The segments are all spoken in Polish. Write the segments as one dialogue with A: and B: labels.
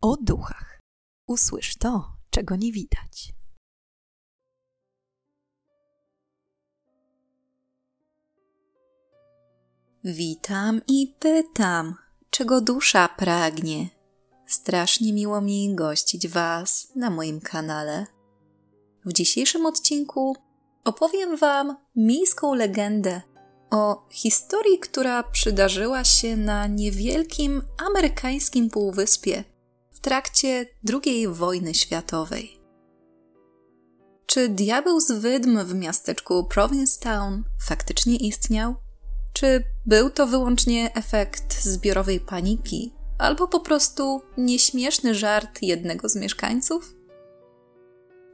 A: o duchach. Usłysz to, czego nie widać.
B: Witam i pytam, czego dusza pragnie. Strasznie miło mi gościć Was na moim kanale. W dzisiejszym odcinku opowiem Wam miejską legendę o historii, która przydarzyła się na niewielkim amerykańskim półwyspie trakcie II wojny światowej. Czy diabeł z wydm w miasteczku Provincetown faktycznie istniał? Czy był to wyłącznie efekt zbiorowej paniki, albo po prostu nieśmieszny żart jednego z mieszkańców?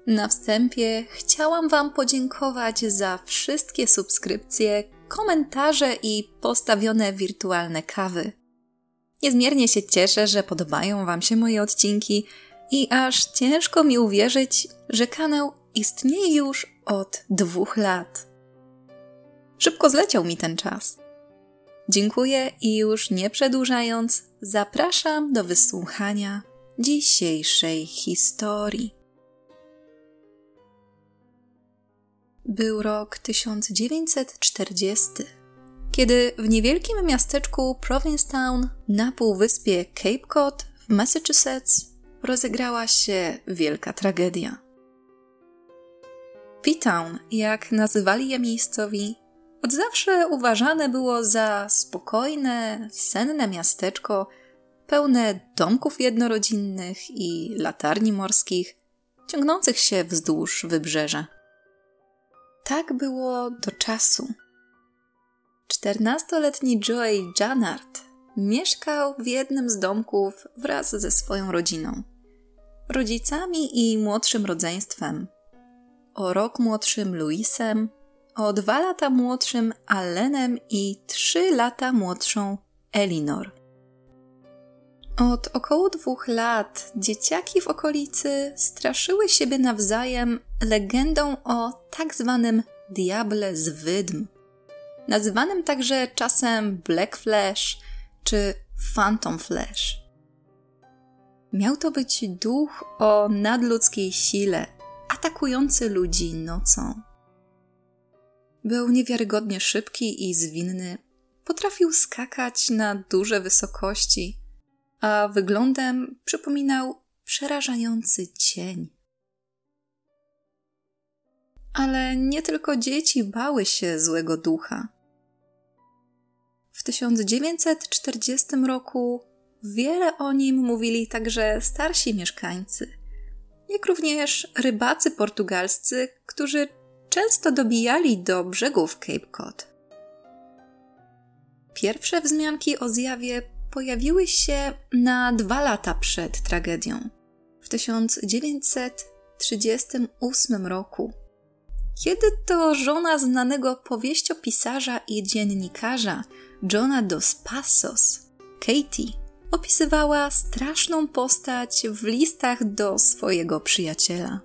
B: Na wstępie chciałam Wam podziękować za wszystkie subskrypcje, komentarze i postawione wirtualne kawy. Niezmiernie się cieszę, że podobają Wam się moje odcinki i aż ciężko mi uwierzyć, że kanał istnieje już od dwóch lat. Szybko zleciał mi ten czas. Dziękuję i już nie przedłużając, zapraszam do wysłuchania dzisiejszej historii. Był rok 1940, kiedy w niewielkim miasteczku Provincetown na półwyspie Cape Cod w Massachusetts rozegrała się wielka tragedia. P-Town, jak nazywali je miejscowi, od zawsze uważane było za spokojne, senne miasteczko, pełne domków jednorodzinnych i latarni morskich, ciągnących się wzdłuż wybrzeża. Tak było do czasu. Czternastoletni Joey Janard mieszkał w jednym z domków wraz ze swoją rodziną. Rodzicami i młodszym rodzeństwem. O rok młodszym Louisem, o dwa lata młodszym Allenem i trzy lata młodszą Elinor. Od około dwóch lat dzieciaki w okolicy straszyły siebie nawzajem legendą o tak zwanym diable z wydm, nazywanym także czasem Black Flash czy Phantom Flash. Miał to być duch o nadludzkiej sile, atakujący ludzi nocą. Był niewiarygodnie szybki i zwinny, potrafił skakać na duże wysokości, a wyglądem przypominał przerażający cień. Ale nie tylko dzieci bały się złego ducha. W 1940 roku wiele o nim mówili także starsi mieszkańcy, jak również rybacy portugalscy, którzy często dobijali do brzegów Cape Cod. Pierwsze wzmianki o zjawie pojawiły się na dwa lata przed tragedią, w 1938 roku, kiedy to żona znanego powieściopisarza i dziennikarza Johna dos Passos, Katie, opisywała straszną postać w listach do swojego przyjaciela.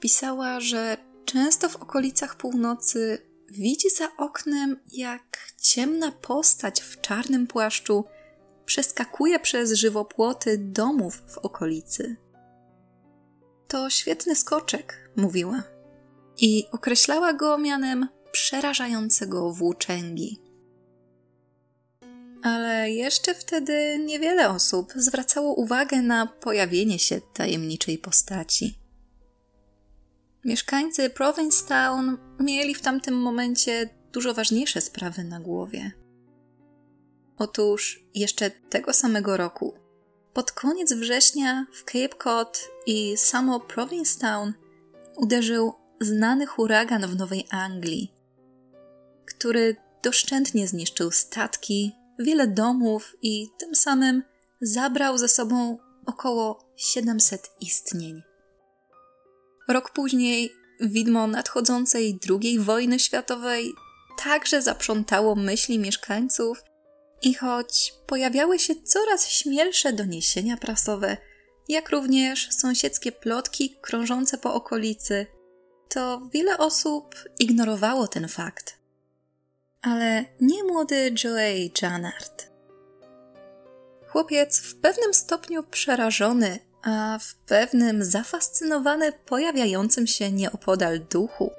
B: Pisała, że często w okolicach północy widzi za oknem, jak ciemna postać w czarnym płaszczu przeskakuje przez żywopłoty domów w okolicy. To świetny skoczek, mówiła, i określała go mianem przerażającego włóczęgi. Ale jeszcze wtedy niewiele osób zwracało uwagę na pojawienie się tajemniczej postaci. Mieszkańcy Provincetown mieli w tamtym momencie dużo ważniejsze sprawy na głowie. Otóż jeszcze tego samego roku, pod koniec września w Cape Cod i samo Provincetown uderzył znany huragan w Nowej Anglii, który doszczętnie zniszczył statki, wiele domów i tym samym zabrał ze sobą około 700 istnień. Rok później widmo nadchodzącej II wojny światowej także zaprzątało myśli mieszkańców i choć pojawiały się coraz śmielsze doniesienia prasowe, jak również sąsiedzkie plotki krążące po okolicy, to wiele osób ignorowało ten fakt. Ale nie młody Joey Janard. Chłopiec w pewnym stopniu przerażony, a w pewnym zafascynowany pojawiającym się nieopodal duchu,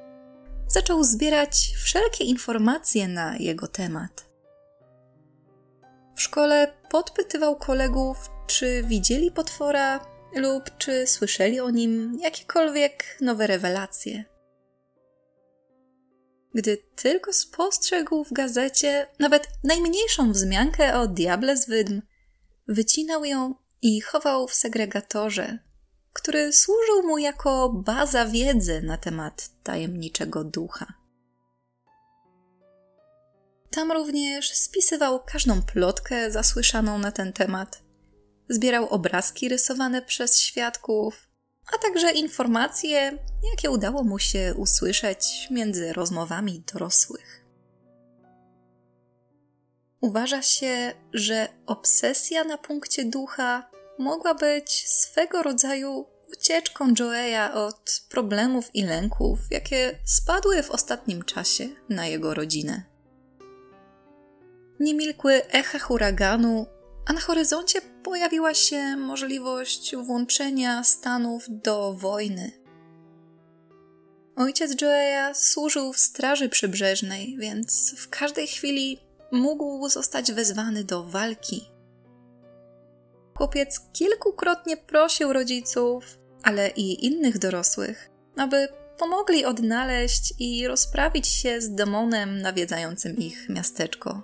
B: zaczął zbierać wszelkie informacje na jego temat. W szkole podpytywał kolegów, czy widzieli potwora lub czy słyszeli o nim jakiekolwiek nowe rewelacje. Gdy tylko spostrzegł w gazecie nawet najmniejszą wzmiankę o diable z wydm, wycinał ją i chował w segregatorze, który służył mu jako baza wiedzy na temat tajemniczego ducha. Tam również spisywał każdą plotkę zasłyszaną na ten temat. Zbierał obrazki rysowane przez świadków, a także informacje, jakie udało mu się usłyszeć między rozmowami dorosłych. Uważa się, że obsesja na punkcie ducha mogła być swego rodzaju ucieczką Joeya od problemów i lęków, jakie spadły w ostatnim czasie na jego rodzinę. Nie milkły echa huraganu, a na horyzoncie pojawiła się możliwość włączenia Stanów do wojny. Ojciec Joeya służył w Straży Przybrzeżnej, więc w każdej chwili mógł zostać wezwany do walki. Chłopiec kilkukrotnie prosił rodziców, ale i innych dorosłych, aby pomogli odnaleźć i rozprawić się z demonem nawiedzającym ich miasteczko.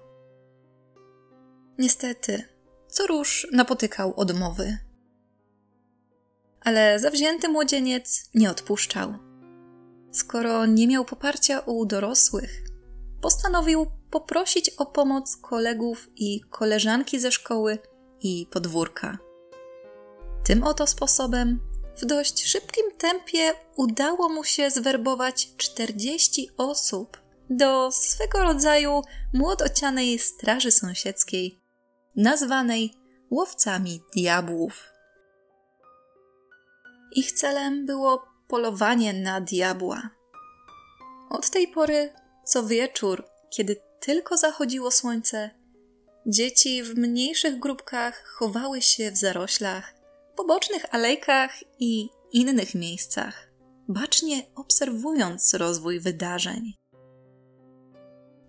B: Niestety, co róż napotykał odmowy. Ale zawzięty młodzieniec nie odpuszczał. Skoro nie miał poparcia u dorosłych, postanowił poprosić o pomoc kolegów i koleżanki ze szkoły i podwórka. Tym oto sposobem w dość szybkim tempie udało mu się zwerbować 40 osób do swego rodzaju młodocianej straży sąsiedzkiej, nazwanej łowcami diabłów. Ich celem było polowanie na diabła. Od tej pory co wieczór, kiedy tylko zachodziło słońce, dzieci w mniejszych grupkach chowały się w zaroślach, pobocznych alejkach i innych miejscach, bacznie obserwując rozwój wydarzeń.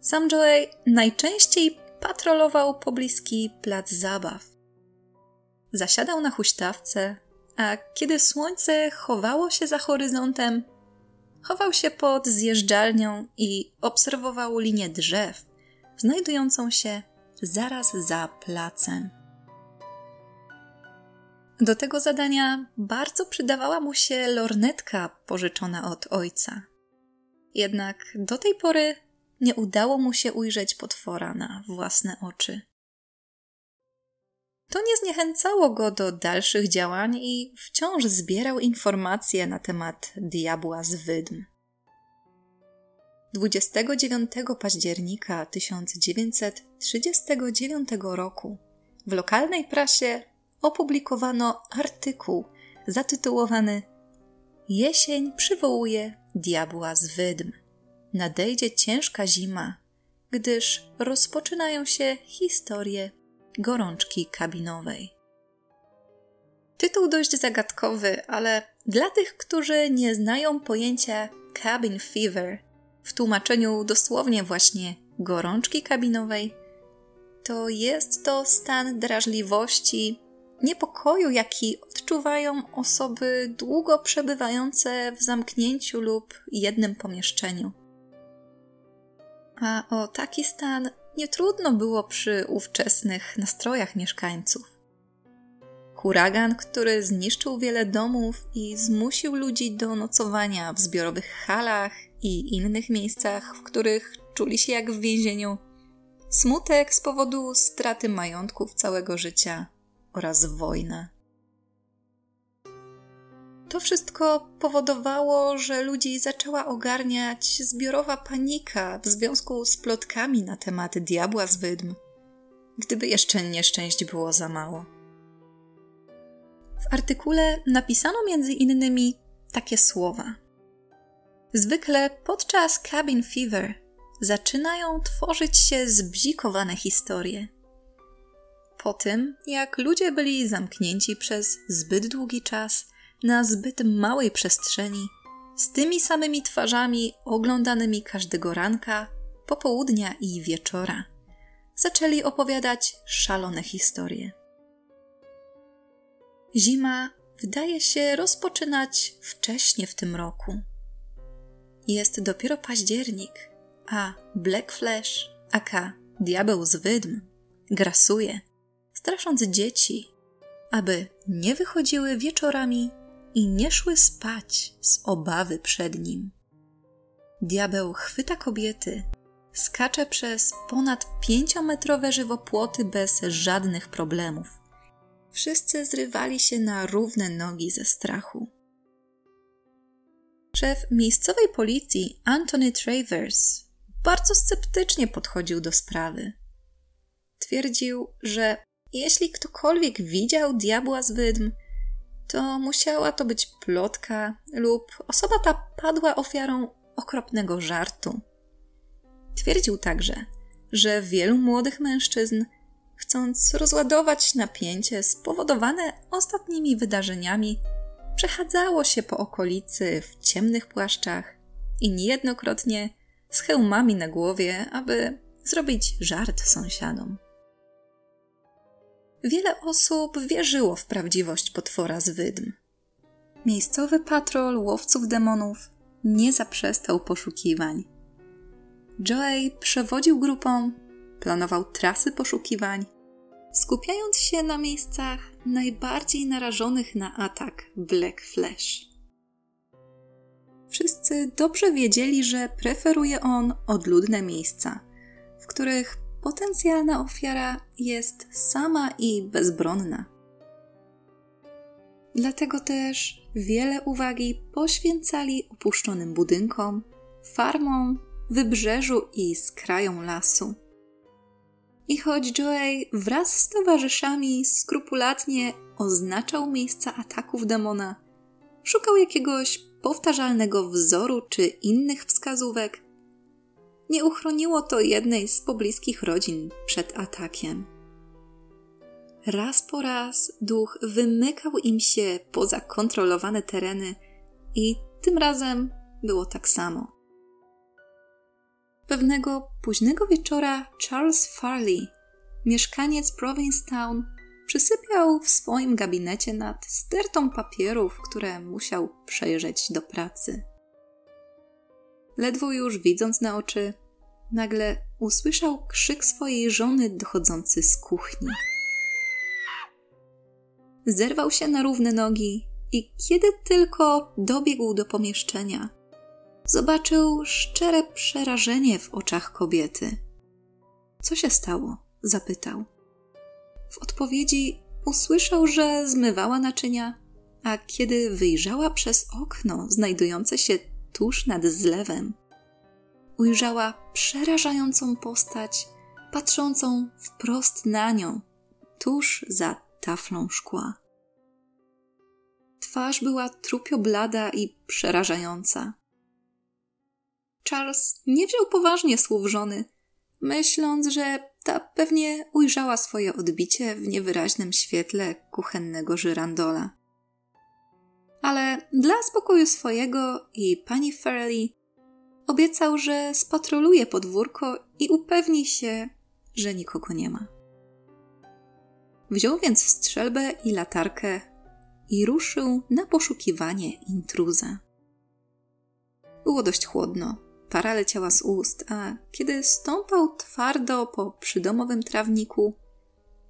B: Sam Joey najczęściej patrolował pobliski plac zabaw. Zasiadał na huśtawce, a kiedy słońce chowało się za horyzontem, chował się pod zjeżdżalnią i obserwował linię drzew, znajdującą się zaraz za placem. Do tego zadania bardzo przydawała mu się lornetka pożyczona od ojca. Jednak do tej pory nie udało mu się ujrzeć potwora na własne oczy. To nie zniechęcało go do dalszych działań i wciąż zbierał informacje na temat diabła z wydm. 29 października 1939 roku w lokalnej prasie opublikowano artykuł zatytułowany Jesień przywołuje diabła z wydm. Nadejdzie ciężka zima, gdyż rozpoczynają się historie gorączki kabinowej. Tytuł dość zagadkowy, ale dla tych, którzy nie znają pojęcia cabin fever, w tłumaczeniu dosłownie właśnie gorączki kabinowej, to jest to stan drażliwości, niepokoju, jaki odczuwają osoby długo przebywające w zamknięciu lub jednym pomieszczeniu. A o taki stan nie trudno było przy ówczesnych nastrojach mieszkańców. Huragan, który zniszczył wiele domów i zmusił ludzi do nocowania w zbiorowych halach i innych miejscach, w których czuli się jak w więzieniu. Smutek z powodu straty majątków całego życia oraz wojna. To wszystko powodowało, że ludzi zaczęła ogarniać zbiorowa panika w związku z plotkami na temat diabła z wydm, gdyby jeszcze nieszczęść było za mało. W artykule napisano między innymi takie słowa. Zwykle podczas cabin fever zaczynają tworzyć się zbzikowane historie. po tym, jak ludzie byli zamknięci przez zbyt długi czas na zbyt małej przestrzeni, z tymi samymi twarzami oglądanymi każdego ranka, popołudnia i wieczora, zaczęli opowiadać szalone historie. Zima wydaje się rozpoczynać wcześnie w tym roku. Jest dopiero październik, a Black Flash, aka Diabeł z Wydm, grasuje, strasząc dzieci, aby nie wychodziły wieczorami i nie szły spać z obawy przed nim. Diabeł chwyta kobiety, skacze przez ponad pięciometrowe żywopłoty bez żadnych problemów. Wszyscy zrywali się na równe nogi ze strachu. Szef miejscowej policji Anthony Travers bardzo sceptycznie podchodził do sprawy. Twierdził, że jeśli ktokolwiek widział diabła z wydm, to musiała to być plotka lub osoba ta padła ofiarą okropnego żartu. Twierdził także, że wielu młodych mężczyzn, chcąc rozładować napięcie spowodowane ostatnimi wydarzeniami, przechadzało się po okolicy w ciemnych płaszczach i niejednokrotnie z hełmami na głowie, aby zrobić żart sąsiadom. Wiele osób wierzyło w prawdziwość potwora z wydm. Miejscowy patrol łowców demonów nie zaprzestał poszukiwań. Joey przewodził grupą, planował trasy poszukiwań, skupiając się na miejscach najbardziej narażonych na atak Black Flash. Wszyscy dobrze wiedzieli, że preferuje on odludne miejsca, w których potencjalna ofiara jest sama i bezbronna. Dlatego też wiele uwagi poświęcali opuszczonym budynkom, farmom, wybrzeżu i skrajom lasu. I choć Joey wraz z towarzyszami skrupulatnie oznaczał miejsca ataków demona, szukał jakiegoś powtarzalnego wzoru czy innych wskazówek, nie uchroniło to jednej z pobliskich rodzin przed atakiem. Raz po raz duch wymykał im się poza kontrolowane tereny i tym razem było tak samo. Pewnego późnego wieczora Charles Farley, mieszkaniec Provincetown, przysypiał w swoim gabinecie nad stertą papierów, które musiał przejrzeć do pracy. Ledwo już widząc na oczy, nagle usłyszał krzyk swojej żony dochodzący z kuchni. Zerwał się na równe nogi i kiedy tylko dobiegł do pomieszczenia, zobaczył szczere przerażenie w oczach kobiety. Co się stało? zapytał. W odpowiedzi usłyszał, że zmywała naczynia, a kiedy wyjrzała przez okno znajdujące się tuż nad zlewem, ujrzała przerażającą postać, patrzącą wprost na nią, tuż za taflą szkła. Twarz była trupio blada i przerażająca. Charles nie wziął poważnie słów żony, myśląc, że ta pewnie ujrzała swoje odbicie w niewyraźnym świetle kuchennego żyrandola. Ale dla spokoju swojego i pani Fairley obiecał, że spatroluje podwórko i upewni się, że nikogo nie ma. Wziął więc strzelbę i latarkę i ruszył na poszukiwanie intruza. Było dość chłodno, para leciała z ust, a kiedy stąpał twardo po przydomowym trawniku,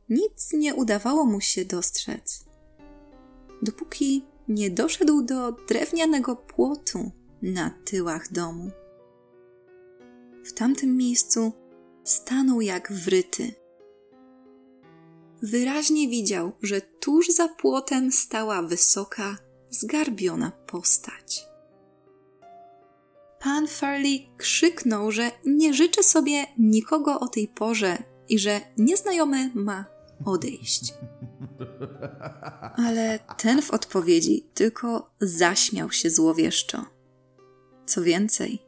B: nic nie udawało mu się dostrzec. Dopóki nie doszedł do drewnianego płotu na tyłach domu. W tamtym miejscu stanął jak wryty. Wyraźnie widział, że tuż za płotem stała wysoka, zgarbiona postać. Pan Farley krzyknął, że nie życzy sobie nikogo o tej porze i że nieznajomy ma odejść. Ale ten w odpowiedzi tylko zaśmiał się złowieszczo. Co więcej,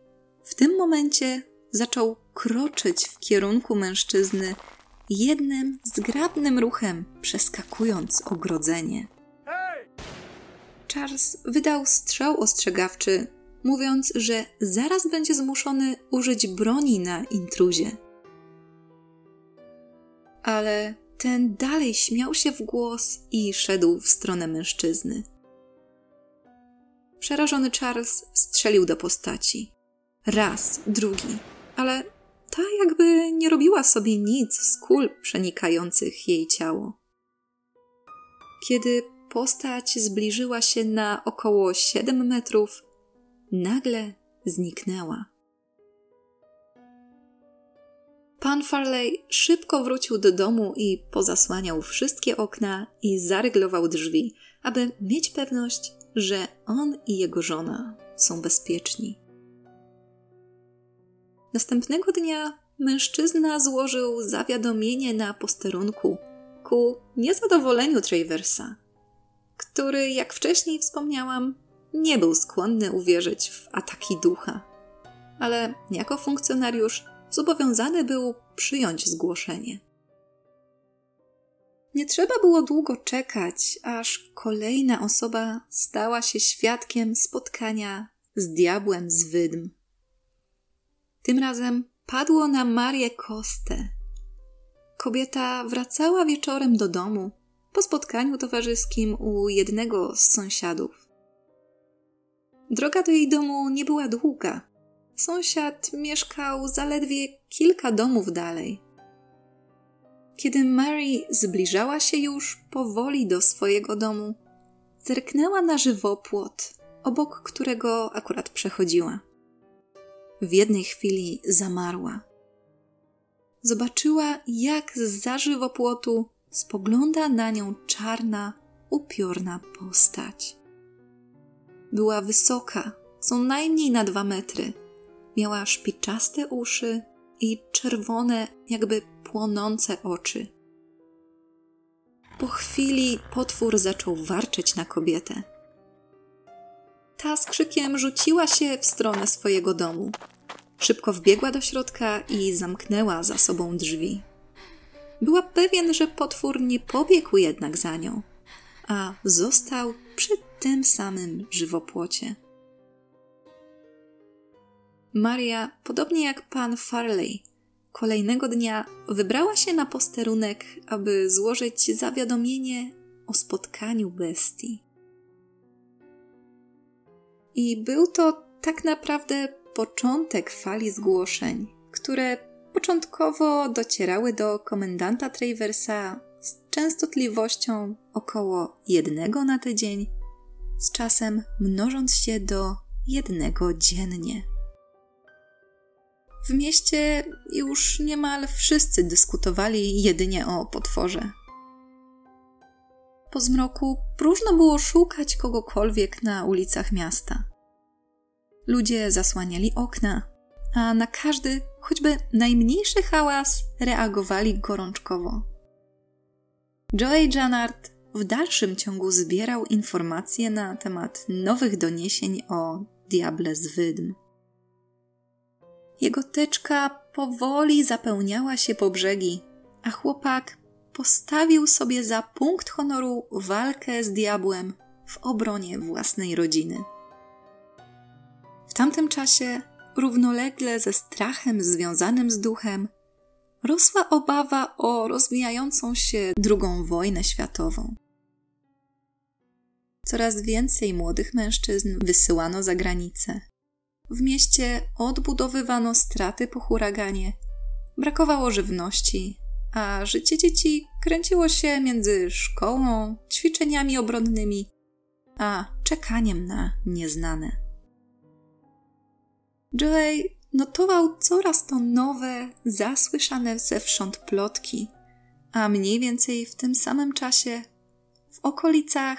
B: w tym momencie zaczął kroczyć w kierunku mężczyzny jednym zgrabnym ruchem przeskakując ogrodzenie. Charles wydał strzał ostrzegawczy, mówiąc, że zaraz będzie zmuszony użyć broni na intruzie. Ale ten dalej śmiał się w głos i szedł w stronę mężczyzny. Przerażony Charles strzelił do postaci. Raz, drugi, ale ta jakby nie robiła sobie nic z kul przenikających jej ciało. Kiedy postać zbliżyła się na około 7 metrów, nagle zniknęła. Pan Farley szybko wrócił do domu i pozasłaniał wszystkie okna i zaryglował drzwi, aby mieć pewność, że on i jego żona są bezpieczni. Następnego dnia mężczyzna złożył zawiadomienie na posterunku ku niezadowoleniu Traversa, który, jak wcześniej wspomniałam, nie był skłonny uwierzyć w ataki ducha, ale jako funkcjonariusz zobowiązany był przyjąć zgłoszenie. Nie trzeba było długo czekać, aż kolejna osoba stała się świadkiem spotkania z diabłem z wydm. Tym razem padło na Marię Kostę. Kobieta wracała wieczorem do domu po spotkaniu towarzyskim u jednego z sąsiadów. Droga do jej domu nie była długa. Sąsiad mieszkał zaledwie kilka domów dalej. Kiedy Mary zbliżała się już powoli do swojego domu, zerknęła na żywopłot, obok którego akurat przechodziła. W jednej chwili zamarła. Zobaczyła, jak z za żywopłotu spogląda na nią czarna, upiorna postać. Była wysoka, co najmniej na dwa metry. Miała szpiczaste uszy i czerwone, jakby płonące oczy. Po chwili potwór zaczął warczeć na kobietę. Ta z krzykiem rzuciła się w stronę swojego domu. Szybko wbiegła do środka i zamknęła za sobą drzwi. Była pewien, że potwór nie pobiegł jednak za nią, a został przy tym samym żywopłocie. Maria, podobnie jak pan Farley, kolejnego dnia wybrała się na posterunek, aby złożyć zawiadomienie o spotkaniu bestii. I był to tak naprawdę początek fali zgłoszeń, które początkowo docierały do komendanta Traversa z częstotliwością około jednego na tydzień, z czasem mnożąc się do jednego dziennie. W mieście już niemal wszyscy dyskutowali jedynie o potworze. Po zmroku próżno było szukać kogokolwiek na ulicach miasta. Ludzie zasłaniali okna, a na każdy, choćby najmniejszy hałas, reagowali gorączkowo. Joey Janard w dalszym ciągu zbierał informacje na temat nowych doniesień o diable z wydm. Jego teczka powoli zapełniała się po brzegi, a chłopak postawił sobie za punkt honoru walkę z diabłem w obronie własnej rodziny. W tamtym czasie, równolegle ze strachem związanym z duchem, rosła obawa o rozwijającą się drugą wojnę światową. Coraz więcej młodych mężczyzn wysyłano za granicę. W mieście odbudowywano straty po huraganie, brakowało żywności, a życie dzieci kręciło się między szkołą, ćwiczeniami obronnymi, a czekaniem na nieznane. Joey notował coraz to nowe, zasłyszane zewsząd plotki, a mniej więcej w tym samym czasie, w okolicach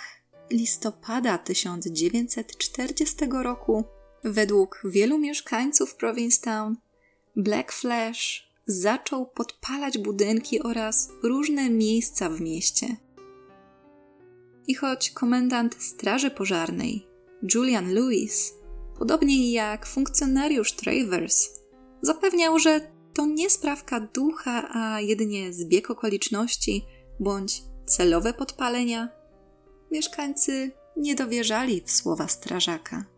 B: listopada 1940 roku, według wielu mieszkańców Provincetown, Black Flash zaczął podpalać budynki oraz różne miejsca w mieście. I choć komendant Straży Pożarnej, Julian Lewis, podobnie jak funkcjonariusz Travers, zapewniał, że to nie sprawka ducha, a jedynie zbieg okoliczności bądź celowe podpalenia, mieszkańcy nie dowierzali w słowa strażaka.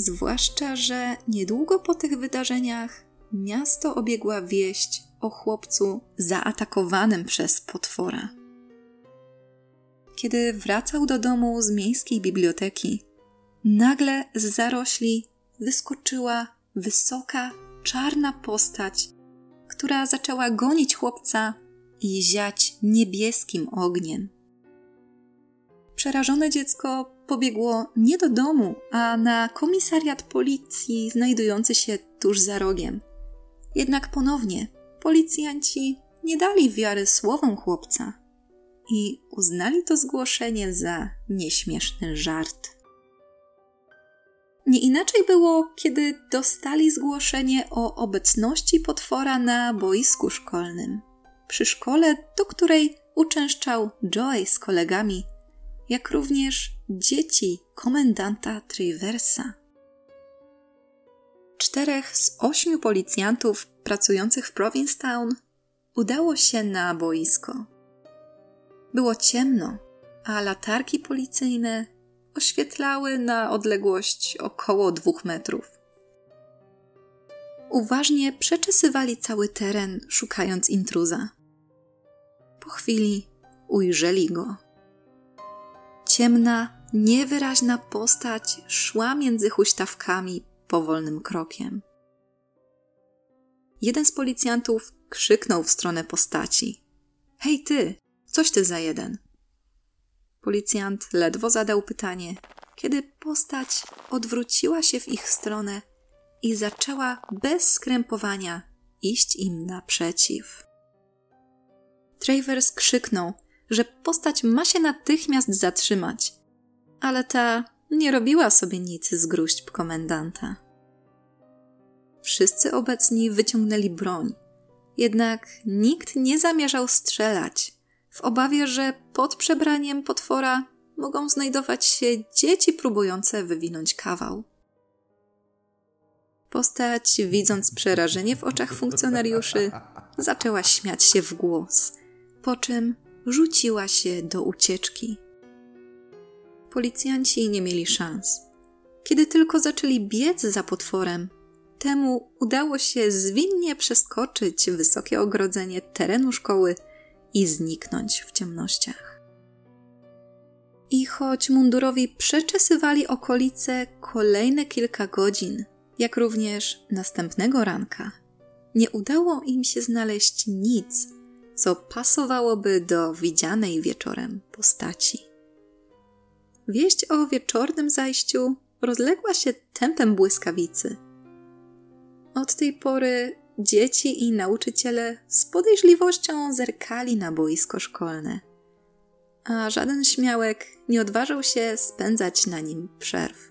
B: Zwłaszcza, że niedługo po tych wydarzeniach miasto obiegła wieść o chłopcu zaatakowanym przez potwora. Kiedy wracał do domu z miejskiej biblioteki, nagle z zarośli wyskoczyła wysoka, czarna postać, która zaczęła gonić chłopca i ziać niebieskim ogniem. Przerażone dziecko pobiegło nie do domu, a na komisariat policji znajdujący się tuż za rogiem. Jednak ponownie policjanci nie dali wiary słowom chłopca i uznali to zgłoszenie za nieśmieszny żart. Nie inaczej było, kiedy dostali zgłoszenie o obecności potwora na boisku szkolnym. Przy szkole, do której uczęszczał Joy z kolegami, jak również dzieci komendanta Triversa. Czterech z ośmiu policjantów pracujących w Provincetown udało się na boisko. Było ciemno, a latarki policyjne oświetlały na odległość około dwóch metrów. Uważnie przeczesywali cały teren, szukając intruza. Po chwili ujrzeli go. Ciemna, niewyraźna postać szła między huśtawkami powolnym krokiem. Jeden z policjantów krzyknął w stronę postaci: Hej ty, coś ty za jeden. Policjant ledwo zadał pytanie, kiedy postać odwróciła się w ich stronę i zaczęła bez skrępowania iść im naprzeciw. Travers krzyknął, że postać ma się natychmiast zatrzymać, ale ta nie robiła sobie nic z gruźb komendanta. Wszyscy obecni wyciągnęli broń, jednak nikt nie zamierzał strzelać, w obawie, że pod przebraniem potwora mogą znajdować się dzieci próbujące wywinąć kawał. Postać, widząc przerażenie w oczach funkcjonariuszy, zaczęła śmiać się w głos, po czym rzuciła się do ucieczki. Policjanci nie mieli szans. Kiedy tylko zaczęli biec za potworem, temu udało się zwinnie przeskoczyć wysokie ogrodzenie terenu szkoły i zniknąć w ciemnościach. I choć mundurowi przeczesywali okolice kolejne kilka godzin, jak również następnego ranka, nie udało im się znaleźć nic, co pasowałoby do widzianej wieczorem postaci. Wieść o wieczornym zajściu rozległa się tempem błyskawicy. Od tej pory dzieci i nauczyciele z podejrzliwością zerkali na boisko szkolne, a żaden śmiałek nie odważył się spędzać na nim przerw.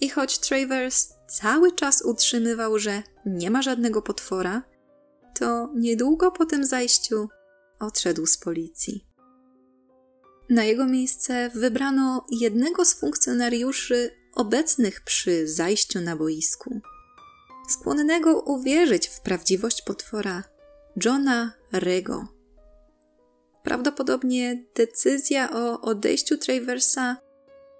B: I choć Travers cały czas utrzymywał, że nie ma żadnego potwora, to niedługo po tym zajściu odszedł z policji. Na jego miejsce wybrano jednego z funkcjonariuszy obecnych przy zajściu na boisku, skłonnego uwierzyć w prawdziwość potwora Johna Rego. Prawdopodobnie decyzja o odejściu Traversa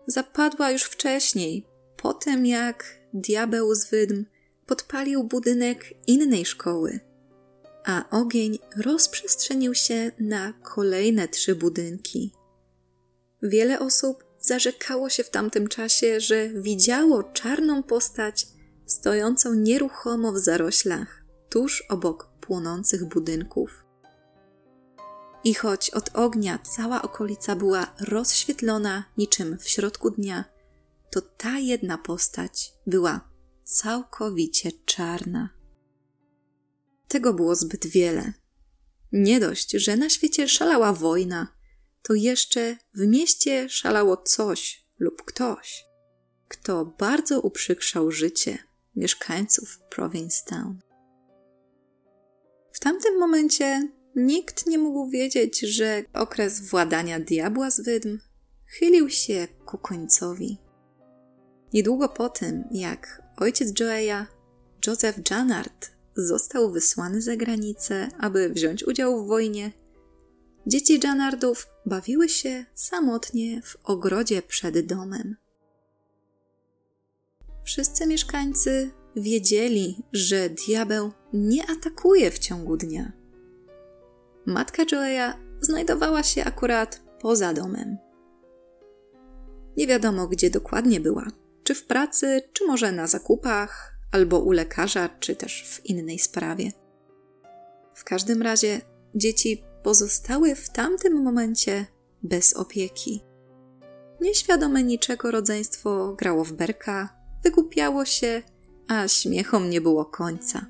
B: zapadła już wcześniej, po tym jak diabeł z wydm podpalił budynek innej szkoły, a ogień rozprzestrzenił się na kolejne trzy budynki. Wiele osób zarzekało się w tamtym czasie, że widziało czarną postać stojącą nieruchomo w zaroślach, tuż obok płonących budynków. I choć od ognia cała okolica była rozświetlona niczym w środku dnia, to ta jedna postać była całkowicie czarna. Tego było zbyt wiele. Nie dość, że na świecie szalała wojna, to jeszcze w mieście szalało coś lub ktoś, kto bardzo uprzykrzał życie mieszkańców Provincetown. W tamtym momencie nikt nie mógł wiedzieć, że okres władania diabła z wydm chylił się ku końcowi. Niedługo po tym, jak ojciec Joeya, Joseph Janard został wysłany za granicę, aby wziąć udział w wojnie, dzieci Janardów bawiły się samotnie w ogrodzie przed domem. Wszyscy mieszkańcy wiedzieli, że diabeł nie atakuje w ciągu dnia. Matka Joeya znajdowała się akurat poza domem. Nie wiadomo, gdzie dokładnie była. Czy w pracy, czy może na zakupach, albo u lekarza, czy też w innej sprawie. W każdym razie dzieci pozostały w tamtym momencie bez opieki. Nieświadome niczego rodzeństwo grało w berka, wygłupiało się, a śmiechom nie było końca.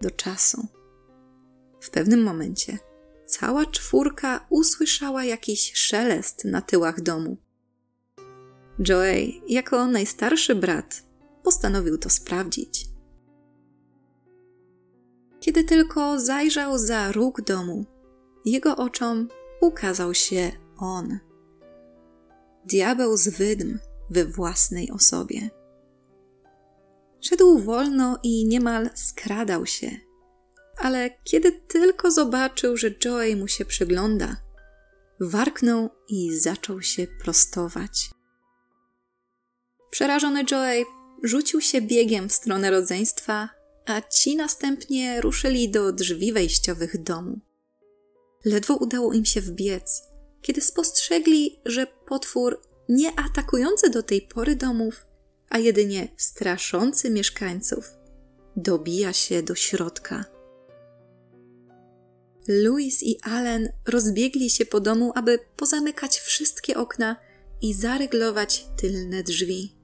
B: Do czasu. W pewnym momencie cała czwórka usłyszała jakiś szelest na tyłach domu. Joey, jako najstarszy brat, postanowił to sprawdzić. Kiedy tylko zajrzał za róg domu, jego oczom ukazał się on. Diabeł z wydm we własnej osobie. Szedł wolno i niemal skradał się, ale kiedy tylko zobaczył, że Joey mu się przygląda, warknął i zaczął się prostować. Przerażony Joey rzucił się biegiem w stronę rodzeństwa, a ci następnie ruszyli do drzwi wejściowych domu. Ledwo udało im się wbiec, kiedy spostrzegli, że potwór nie atakujący do tej pory domów, a jedynie straszący mieszkańców, dobija się do środka. Louis i Allen rozbiegli się po domu, aby pozamykać wszystkie okna i zaryglować tylne drzwi.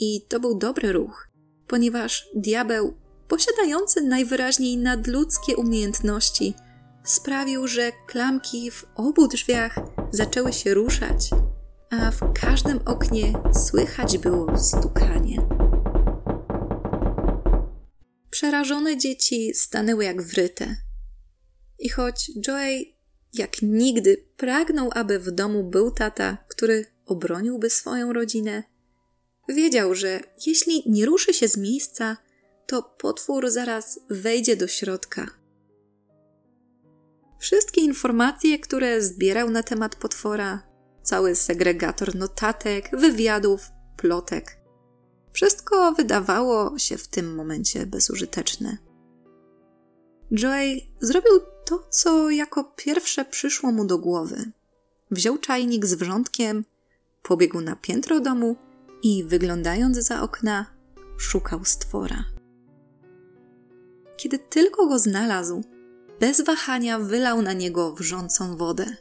B: I to był dobry ruch, ponieważ diabeł, posiadający najwyraźniej nadludzkie umiejętności, sprawił, że klamki w obu drzwiach zaczęły się ruszać, a w każdym oknie słychać było stukanie. Przerażone dzieci stanęły jak wryte. I choć Joey jak nigdy pragnął, aby w domu był tata, który obroniłby swoją rodzinę, wiedział, że jeśli nie ruszy się z miejsca, to potwór zaraz wejdzie do środka. Wszystkie informacje, które zbierał na temat potwora, cały segregator notatek, wywiadów, plotek, wszystko wydawało się w tym momencie bezużyteczne. Joey zrobił to, co jako pierwsze przyszło mu do głowy. Wziął czajnik z wrzątkiem, pobiegł na piętro domu i wyglądając za okna, szukał stwora. Kiedy tylko go znalazł, bez wahania wylał na niego wrzącą wodę.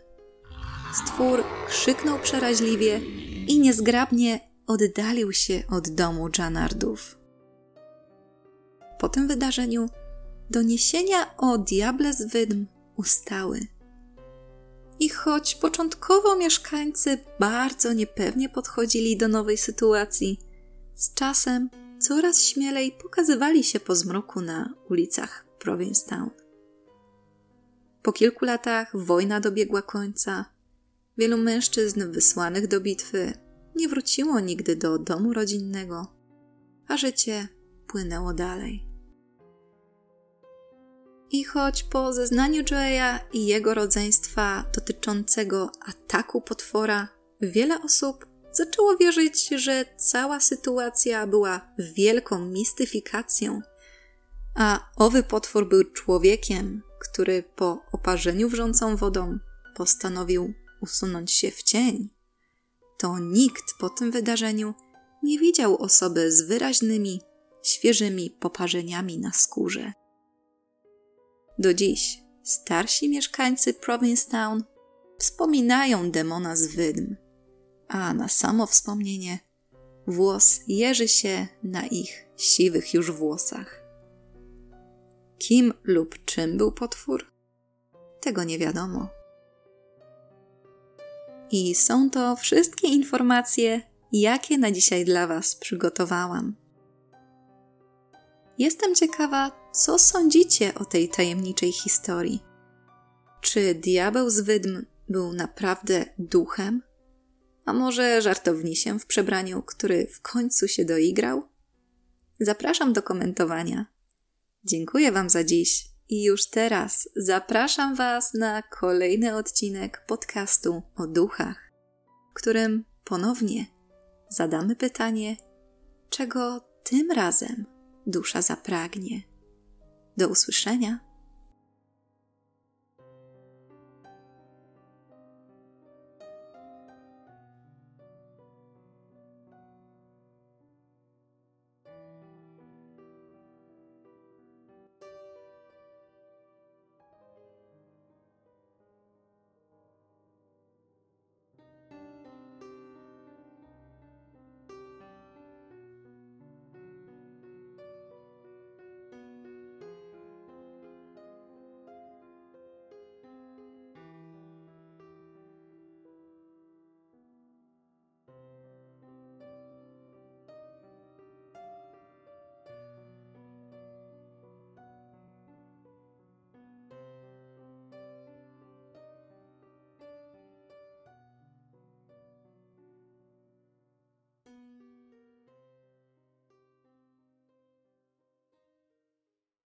B: Stwór krzyknął przeraźliwie i niezgrabnie oddalił się od domu Janardów. Po tym wydarzeniu doniesienia o diable z wydm ustały. I choć początkowo mieszkańcy bardzo niepewnie podchodzili do nowej sytuacji, z czasem coraz śmielej pokazywali się po zmroku na ulicach Provincetown. Po kilku latach wojna dobiegła końca. Wielu mężczyzn wysłanych do bitwy nie wróciło nigdy do domu rodzinnego, a życie płynęło dalej. I choć po zeznaniu Joeya i jego rodzeństwa dotyczącego ataku potwora, wiele osób zaczęło wierzyć, że cała sytuacja była wielką mistyfikacją, a owy potwór był człowiekiem, który po oparzeniu wrzącą wodą postanowił usunąć się w cień, to nikt po tym wydarzeniu nie widział osoby z wyraźnymi, świeżymi poparzeniami na skórze. Do dziś starsi mieszkańcy Provincetown wspominają demona z wydm, a na samo wspomnienie włos jeży się na ich siwych już włosach. Kim lub czym był potwór? Tego nie wiadomo. I są to wszystkie informacje, jakie na dzisiaj dla Was przygotowałam. Jestem ciekawa, co sądzicie o tej tajemniczej historii. Czy diabeł z wydm był naprawdę duchem? A może żartownisiem w przebraniu, który w końcu się doigrał? Zapraszam do komentowania. Dziękuję Wam za dziś i już teraz zapraszam Was na kolejny odcinek podcastu o duchach, w którym ponownie zadamy pytanie, czego tym razem dusza zapragnie. Do usłyszenia.